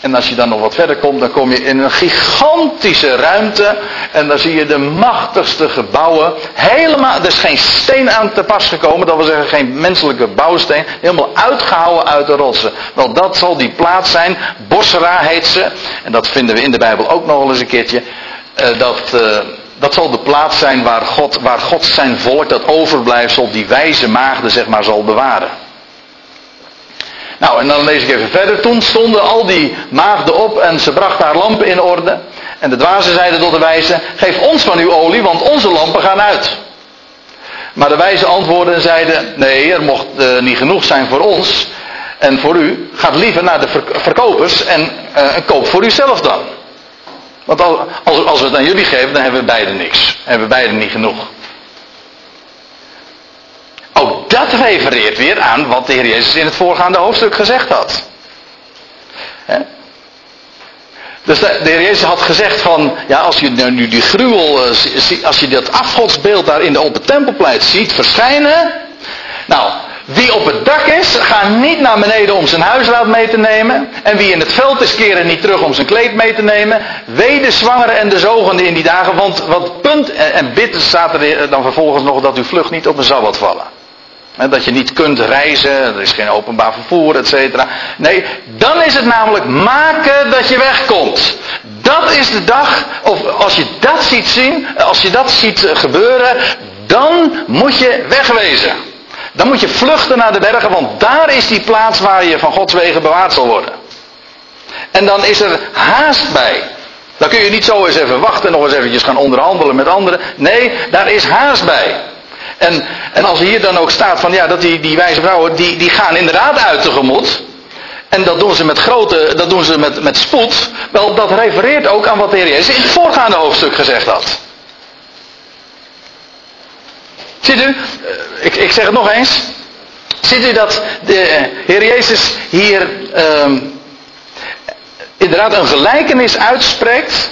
En als je dan nog wat verder komt, dan kom je in een gigantische ruimte. En dan zie je de machtigste gebouwen. Helemaal, er is geen steen aan te pas gekomen. Dat wil zeggen geen menselijke bouwsteen. Helemaal uitgehouden uit de rotsen. Wel, dat zal die plaats zijn. Bosra heet ze. En dat vinden we in de Bijbel ook nog wel eens een keertje. Uh, dat, uh, dat zal de plaats zijn waar God, waar God zijn volk, dat overblijfsel, die wijze maagden, zeg maar, zal bewaren. Nou, en dan lees ik even verder. Toen stonden al die maagden op en ze brachten haar lampen in orde. En de dwazen zeiden tot de wijze: Geef ons van uw olie, want onze lampen gaan uit. Maar de wijze antwoordden en zeiden: Nee, er mocht uh, niet genoeg zijn voor ons en voor u. Gaat liever naar de verkopers en, uh, en koop voor uzelf dan. Want als, als we het aan jullie geven, dan hebben we beide niks. Hebben we beide niet genoeg. Dat refereert weer aan wat de Heer Jezus in het voorgaande hoofdstuk gezegd had. Dus de, Heer Jezus had gezegd van, ja, als je nou nu die gruwel, eh, als je dat afgodsbeeld daar in de open tempelpleit ziet verschijnen. Nou, wie op het dak is, ga niet naar beneden om zijn huisraad mee te nemen. En wie in het veld is, keren niet terug om zijn kleed mee te nemen. Wee de zwangeren en de zogende in die dagen. Want wat punt en bid staat er dan vervolgens nog dat uw vlucht niet op een zabbat vallen dat je niet kunt reizen, er is geen openbaar vervoer, et cetera. Nee, dan is het namelijk maken dat je wegkomt. Dat is de dag, of als je dat ziet zien, als je dat ziet gebeuren, dan moet je wegwezen. Dan moet je vluchten naar de bergen, want daar is die plaats waar je van Gods wegen bewaard zal worden. En dan is er haast bij. Dan kun je niet zo eens even wachten en nog eens eventjes gaan onderhandelen met anderen. Nee, daar is haast bij. En, en als hier dan ook staat van ja, dat die, die wijze vrouwen, die, die gaan inderdaad uit tegemoet. En dat doen ze met grote, dat doen ze met, met spoed. Wel, dat refereert ook aan wat de Heer Jezus in het voorgaande hoofdstuk gezegd had. Ziet u, eh, ik, ik zeg het nog eens. Ziet u dat de Heer Jezus hier uh, inderdaad een gelijkenis uitspreekt.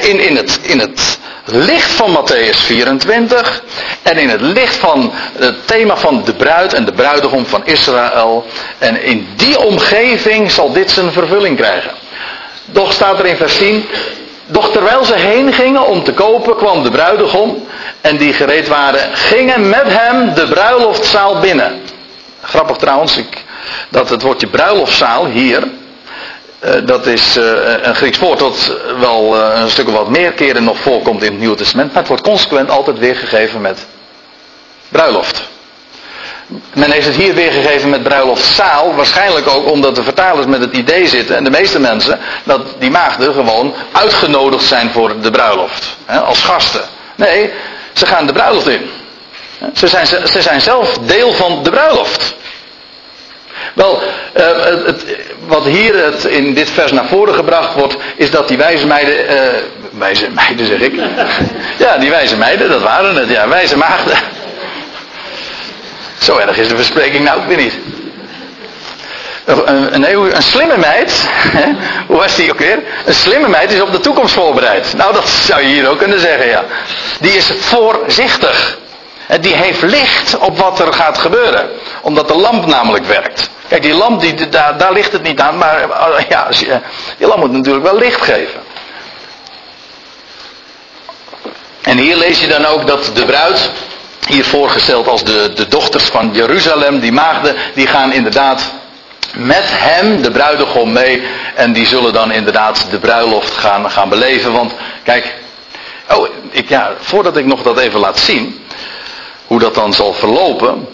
in, in, het, in het licht van Matthäus 24 en in het licht van het thema van de bruid en de bruidegom van Israël. En in die omgeving zal dit zijn vervulling krijgen. Doch staat er in vers 10, doch terwijl ze heen gingen om te kopen, kwam de bruidegom en die gereed waren, gingen met hem de bruiloftzaal binnen. Grappig trouwens, ik, dat het woordje bruiloftzaal hier, dat is uh, een Grieks woord dat wel uh, een stuk of wat meer keren nog voorkomt in het Nieuwe Testament, maar het wordt consequent altijd weergegeven met bruiloft. Men heeft het hier weergegeven met bruiloftzaal, waarschijnlijk ook omdat de vertalers met het idee zitten, en de meeste mensen, dat die maagden gewoon uitgenodigd zijn voor de bruiloft, hè, als gasten. Nee, ze gaan de bruiloft in. Ze zijn, ze zijn zelf deel van de bruiloft. Wel, uh, het, wat hier het, in dit vers naar voren gebracht wordt, is dat die wijze meiden, uh, wijze meiden zeg ik. ja, die wijze meiden, dat waren het, ja, wijze maagden. Zo erg is de verspreking nou ook weer niet. Een, een, een, slimme meid, hè? hoe was die ook weer? Een slimme meid is op de toekomst voorbereid. Nou, dat zou je hier ook kunnen zeggen, ja. Die is voorzichtig. Die heeft licht op wat er gaat gebeuren. Omdat de lamp namelijk werkt. Kijk, die lamp, die, daar, daar ligt het niet aan, maar eh, ja, die lamp moet natuurlijk wel licht geven. En hier lees je dan ook dat de bruid, hier voorgesteld als de, de dochters van Jeruzalem, die maagden, die gaan inderdaad met hem, de bruidegom, mee. En die zullen dan inderdaad de bruiloft gaan, gaan beleven. Want kijk, oh, ik, ja, voordat ik nog dat even laat zien, hoe dat dan zal verlopen.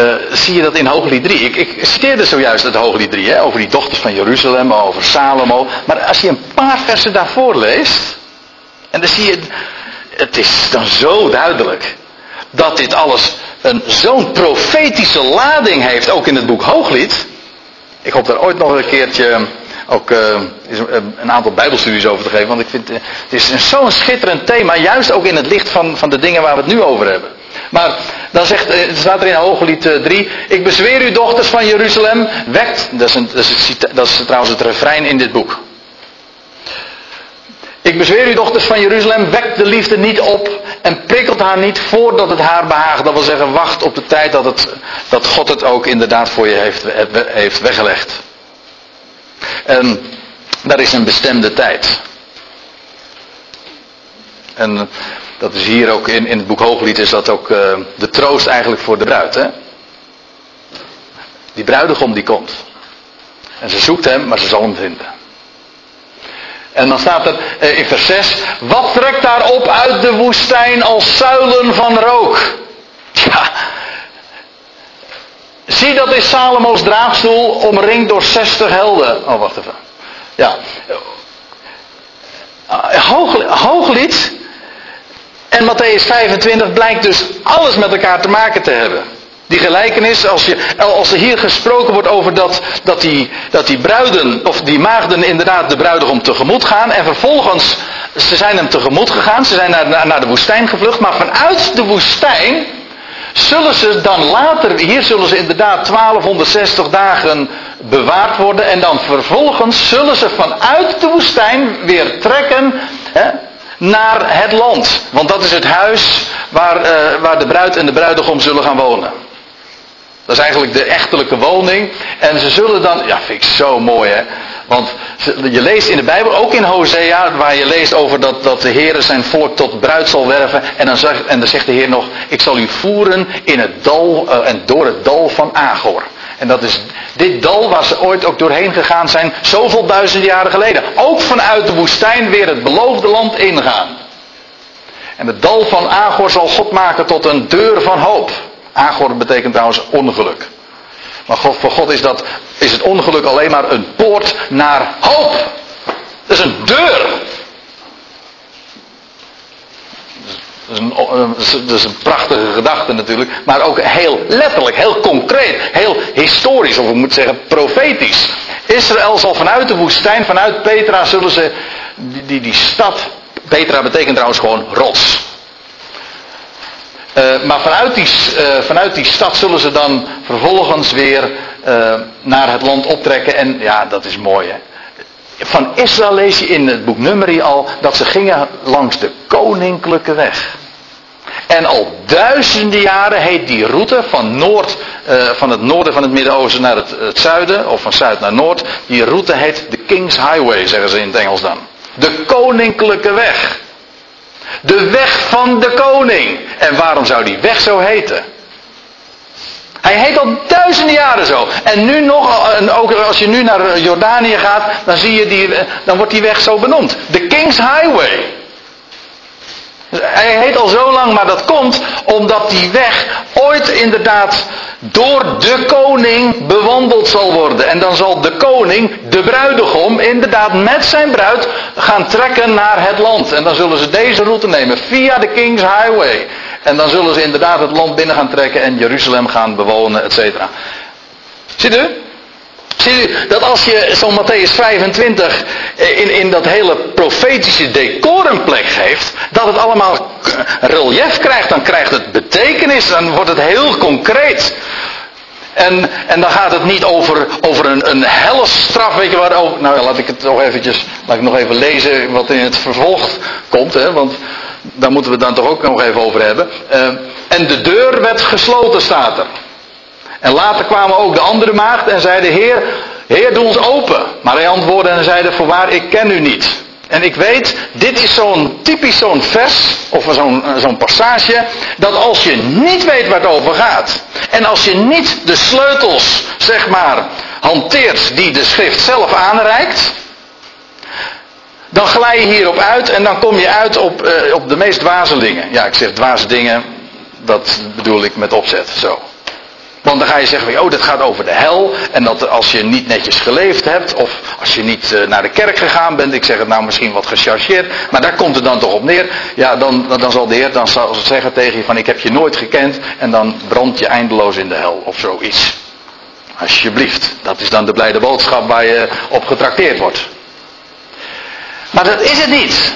Uh, zie je dat in Hooglied 3. Ik, ik citeerde zojuist het Hooglied 3, hè, over die dochters van Jeruzalem, over Salomo. Maar als je een paar versen daarvoor leest, en dan zie je, het is dan zo duidelijk dat dit alles een zo'n profetische lading heeft, ook in het boek Hooglied. Ik hoop daar ooit nog een keertje ook uh, een aantal bijbelstudies over te geven, want ik vind het is zo'n schitterend thema, juist ook in het licht van, van de dingen waar we het nu over hebben. Maar dan zegt, het eh, staat er in Hooglied 3, ik bezweer u dochters van Jeruzalem, wekt, dat is, dat, is trouwens het refrein in dit boek. Ik bezweer u dochters van Jeruzalem, wekt de liefde niet op en prikkelt haar niet voordat het haar behaagt. Dat wil zeggen, wacht op de tijd dat, het, dat God het ook inderdaad voor je heeft, heeft weggelegd. En daar is een bestemde tijd. En dat is hier ook in, in het boek Hooglied is dat ook uh, de troost eigenlijk voor de bruid. Hè? Die bruidegom die komt. En ze zoekt hem, maar ze zal hem vinden. En dan staat er uh, in vers 6. Wat trekt daar op uit de woestijn als zuilen van rook? Ja. Zie dat is Salomo's draagstoel omringd door 60 helden. Oh, wacht even. Ja. Uh, hooglied en Matthäus 25 blijkt dus alles met elkaar te maken te hebben. Die gelijkenis, als, je, als er hier gesproken wordt over dat, dat, die, dat die bruiden, of die maagden inderdaad de bruidegom tegemoet gaan. En vervolgens, ze zijn hem tegemoet gegaan, ze zijn naar, naar de woestijn gevlucht. Maar vanuit de woestijn zullen ze dan later, hier zullen ze inderdaad 1260 dagen bewaard worden. En dan vervolgens zullen ze vanuit de woestijn weer trekken. Hè, naar het land. Want dat is het huis waar, uh, waar de bruid en de bruidegom zullen gaan wonen. Dat is eigenlijk de echtelijke woning. En ze zullen dan, ja vind ik zo mooi hè. Want je leest in de Bijbel, ook in Hosea, waar je leest over dat, dat de Heer zijn volk tot bruid zal werven. En dan, zegt, en dan zegt de Heer nog, ik zal u voeren in het dal uh, en door het dal van Agor. En dat is dit dal waar ze ooit ook doorheen gegaan zijn, zoveel duizenden jaren geleden. Ook vanuit de woestijn weer het beloofde land ingaan. En het dal van Agor zal God maken tot een deur van hoop. Agor betekent trouwens ongeluk. Maar voor God is, dat, is het ongeluk alleen maar een poort naar hoop. Dat is een deur. Dat is, een, dat is een prachtige gedachte natuurlijk, maar ook heel letterlijk, heel concreet, heel historisch, of ik moet zeggen profetisch. Israël zal vanuit de woestijn, vanuit Petra, zullen ze die, die, die stad, Petra betekent trouwens gewoon rots. Uh, maar vanuit die, uh, vanuit die stad zullen ze dan vervolgens weer naar het land optrekken. En ja, dat is mooi hè. Van Israël lees je in het boek Numeri al dat ze gingen langs de koninklijke weg. En al duizenden jaren heet die route van, noord, van het noorden van het Midden-Oosten naar het, het, zuiden, of van zuid naar noord, die route heet de King's Highway, zeggen ze in het Engels dan. De koninklijke weg. De weg van de koning. En waarom zou die weg zo heten? Hij heet al duizenden jaren zo. En nu nog, en ook als je nu naar Jordanië gaat, dan zie je die, dan wordt die weg zo benoemd. De King's Highway. Hij heet al zo lang, maar dat komt omdat die weg ooit inderdaad door de koning bewandeld zal worden. En dan zal de koning, de bruidegom, inderdaad met zijn bruid gaan trekken naar het land. En dan zullen ze deze route nemen via de King's Highway. En dan zullen ze inderdaad het land binnen gaan trekken en Jeruzalem gaan bewonen, et cetera. Ziet u? Zie u dat als je zo'n Matthäus 25 eh, in, in dat hele profetische decor een plek geeft, dat het allemaal relief krijgt, dan krijgt het betekenis, dan wordt het heel concreet. En, en dan gaat het niet over, over een, een helle straf, weet je waar, over, nou laat ik het nog eventjes, laat ik nog even lezen wat in het vervolg komt, hè, want daar moeten we dan toch ook nog even over hebben. Uh, en de deur werd gesloten, staat er. En later kwamen ook de andere maagden en zeiden: Heer, Heer, doe ons open. Maar hij antwoordde en zeide: Voorwaar, ik ken u niet. En ik weet, dit is zo'n typisch zo'n vers, of zo'n zo'n passage, dat als je niet weet waar het over gaat, en als je niet de sleutels, zeg maar, hanteert die de schrift zelf aanreikt, dan glij je hierop uit en dan kom je uit op, uh, op de meest dwaze dingen. Ja, ik zeg dwaze dingen, dat bedoel ik met opzet, zo. Want dan ga je zeggen, oh dat gaat over de hel. En dat als je niet netjes geleefd hebt. Of als je niet uh, naar de kerk gegaan bent. Ik zeg het nou misschien wat gechargeerd. Maar daar komt het dan toch op neer. Ja, dan, dan zal de Heer dan zal zeggen tegen je van ik heb je nooit gekend. En dan brand je eindeloos in de hel. Of zoiets. Alsjeblieft. Dat is dan de blijde boodschap waar je op getrakteerd wordt. Maar dat is het niet.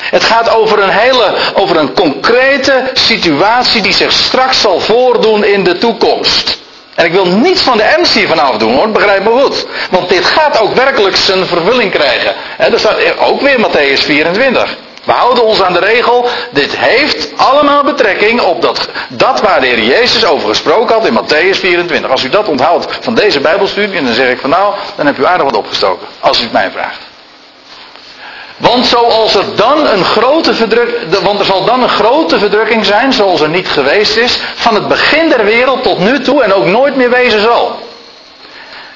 Het gaat over een hele, over een concrete situatie die zich straks zal voordoen in de toekomst. En ik wil niets van de ernst hiervan afdoen hoor, begrijp me goed. Want dit gaat ook werkelijk zijn vervulling krijgen. En er staat ook weer Matthäus 24. We houden ons aan de regel, dit heeft allemaal betrekking op dat, dat waar de Heer Jezus over gesproken had in Matthäus 24. Als u dat onthoudt van deze Bijbelstudie, dan zeg ik van nou, dan heb u aardig wat opgestoken. Als u het mij vraagt. Want zoals er dan een grote verdrukking, want er zal dan een grote verdrukking zijn, zoals er niet geweest is, van het begin der wereld tot nu toe en ook nooit meer wezen zal.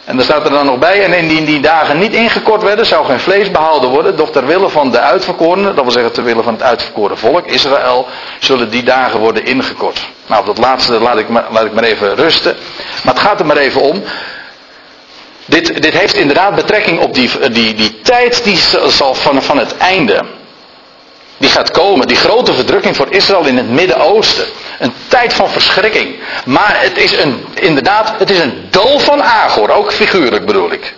En daar staat er dan nog bij, en indien die dagen niet ingekort werden, zou geen vlees behouden worden, doch ter wille van de uitverkorenen, dat wil zeggen ter wille van het uitverkoren volk, Israël, zullen die dagen worden ingekort. Nou, op dat laatste laat ik, maar, laat ik maar even rusten. Maar het gaat er maar even om. Dit, dit heeft inderdaad betrekking op die, die, die tijd die zal van, van het einde. Die gaat komen, die grote verdrukking voor Israël in het Midden-Oosten. Een tijd van verschrikking. Maar het is een, inderdaad, het is een dol van Agor, ook figuurlijk bedoel ik.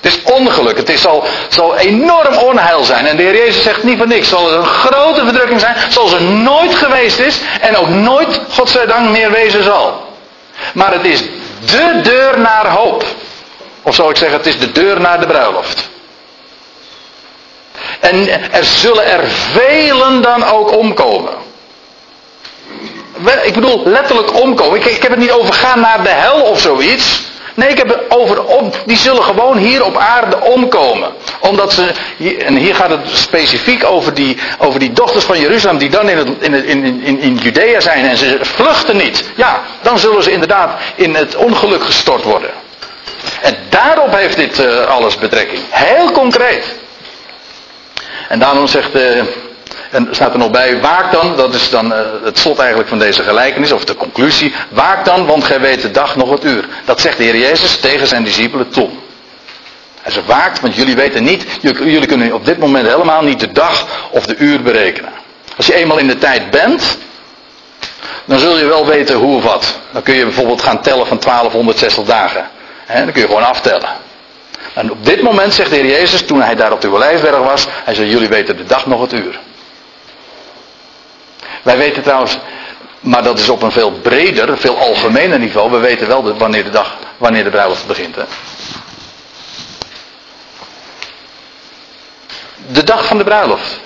Het is ongeluk, het is, zal, zal enorm onheil zijn. En de Heer Jezus zegt niet voor niks, zal het een grote verdrukking zijn, zoals er nooit geweest is en ook nooit, godzijdank, meer wezen zal. Maar het is de deur naar hoop. Of zou ik zeggen, het is de deur naar de bruiloft. En er zullen er velen dan ook omkomen. Ik bedoel letterlijk omkomen. Ik, ik heb het niet over gaan naar de hel of zoiets. Nee, ik heb het over om. Die zullen gewoon hier op aarde omkomen. Omdat ze. En hier gaat het specifiek over die, over die dochters van Jeruzalem. die dan in, in, in, in, in Judea zijn. en ze vluchten niet. Ja, dan zullen ze inderdaad in het ongeluk gestort worden. En daarop heeft dit uh, alles betrekking. Heel concreet. En daarom zegt, uh, en staat er nog bij, waak dan, dat is dan uh, het slot eigenlijk van deze gelijkenis, of de conclusie, waak dan, want gij weet de dag nog het uur. Dat zegt de Heer Jezus tegen zijn discipelen toen. Hij zegt, waakt, want jullie weten niet, jullie kunnen op dit moment helemaal niet de dag of de uur berekenen. Als je eenmaal in de tijd bent, dan zul je wel weten hoe of wat. Dan kun je bijvoorbeeld gaan tellen van 1260 dagen. Dan kun je gewoon aftellen. En op dit moment zegt de Heer Jezus, toen hij daar op de Olijfberg was, hij zei, jullie weten de dag nog het uur. Wij weten trouwens, maar dat is op een veel breder, veel algemener niveau, we weten wel de, wanneer de dag, wanneer de bruiloft begint. Hè? De dag van de bruiloft.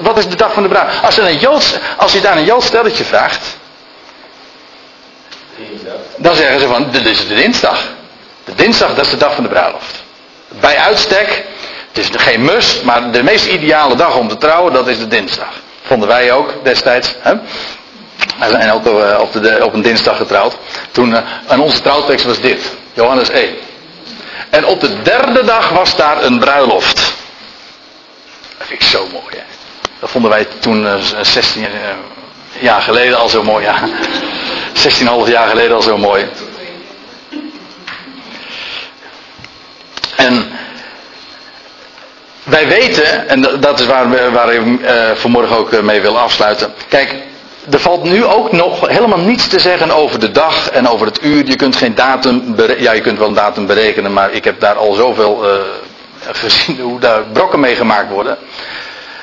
Wat is de dag van de bruiloft? Als je, een Joods, als je daar een Joods stelletje vraagt, dan zeggen ze van, dit is de dinsdag. De dinsdag, dat is de dag van de bruiloft. Bij uitstek, het is geen must, maar de meest ideale dag om te trouwen, dat is de dinsdag. Vonden wij ook destijds. Hè? We zijn ook eh, op, de, op een dinsdag getrouwd. Toen, eh, en onze trouwtekst was dit, Johannes 1. En op de derde dag was daar een bruiloft. Dat vind ik zo mooi, hè. Dat vonden wij toen 16 uh, eh, jaar geleden al zo mooi, ja. [laughs] 16,5 jaar geleden al zo mooi. En wij weten, en dat is waar, waar ik uh, vanmorgen ook mee wil afsluiten. Kijk, er valt nu ook nog helemaal niets te zeggen over de dag en over het uur. Je kunt geen datum berekenen. Ja, je kunt wel een datum berekenen, maar ik heb daar al zoveel uh, [laughs] gezien hoe daar brokken mee gemaakt worden.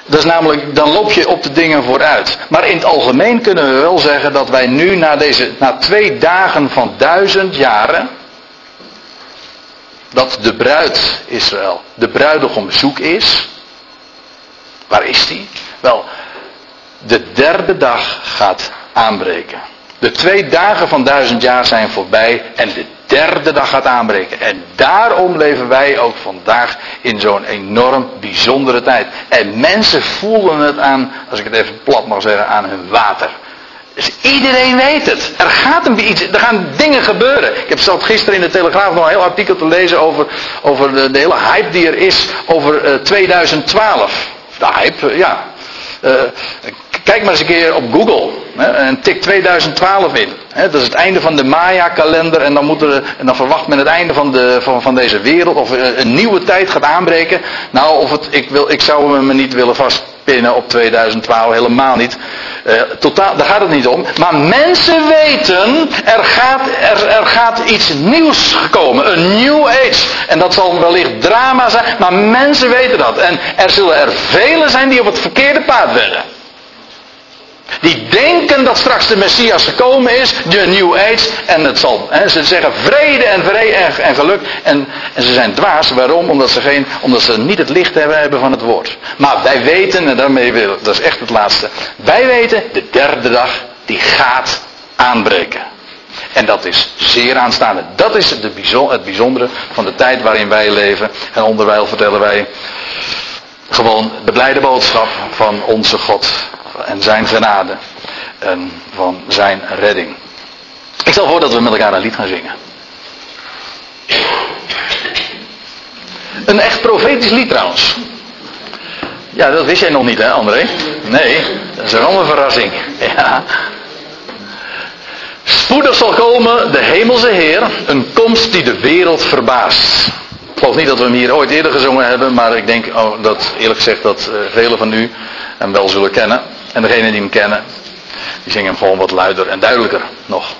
Dat is namelijk, dan loop je op de dingen vooruit. Maar in het algemeen kunnen we wel zeggen dat wij nu na deze, na twee dagen van duizend jaren, dat de bruid Israël, de bruidegom zoek is. Waar is die? Wel, de derde dag gaat aanbreken. De twee dagen van duizend jaar zijn voorbij en de derde dag gaat aanbreken. En daarom leven wij ook vandaag in zo'n enorm bijzondere tijd. En mensen voelen het aan, als ik het even plat mag zeggen, aan hun water. Dus iedereen weet het. Er, gaat een, iets, er gaan dingen gebeuren. Ik heb zelf gisteren in de Telegraaf nog een heel artikel te lezen over, over de, hele hype die er is over uh, 2012. De hype, ja. Uh, Kijk maar eens een keer op Google hè, en tik 2012 in. Hè, dat is het einde van de Maya-kalender en dan, moet er, en dan verwacht men het einde van, de, van, van deze wereld of een nieuwe tijd gaat aanbreken. Nou, of het, ik, wil, ik zou me niet willen vastpinnen op 2012, helemaal niet. Uh, totaal, daar gaat het niet om. Maar mensen weten, er gaat, er, gaat iets nieuws komen. Een new age. En dat zal wellicht drama zijn, maar mensen weten dat. En er zullen er velen zijn die op het verkeerde paard werden. Die denken dat straks de Messias gekomen is, de New Age, en het zal. Hè, ze zeggen vrede en vrede en, geluk. En, en, ze zijn dwaas. Waarom? Omdat ze, geen, omdat ze niet het licht hebben, hebben van het woord. Maar wij weten, en daarmee wil, dat is echt het laatste. Wij weten, de derde dag, die gaat aanbreken. En dat is zeer aanstaande. Dat is het bijzondere van de tijd waarin wij leven. En onderwijl vertellen wij gewoon de blijde boodschap van onze God en zijn genade en van zijn redding. Ik stel voor dat we met elkaar een lied gaan zingen. Een echt profetisch lied trouwens. Ja, dat wist jij nog niet hè André? Nee, dat is een andere verrassing. [laughs] Ja. Spoedig zal komen de hemelse Heer, een komst die de wereld verbaast. Ik geloof niet dat we hem hier ooit eerder gezongen hebben, maar ik denk oh, dat eerlijk gezegd dat uh, velen van u hem wel zullen kennen. En degenen die hem kennen, die zingen hem gewoon wat luider en duidelijker nog.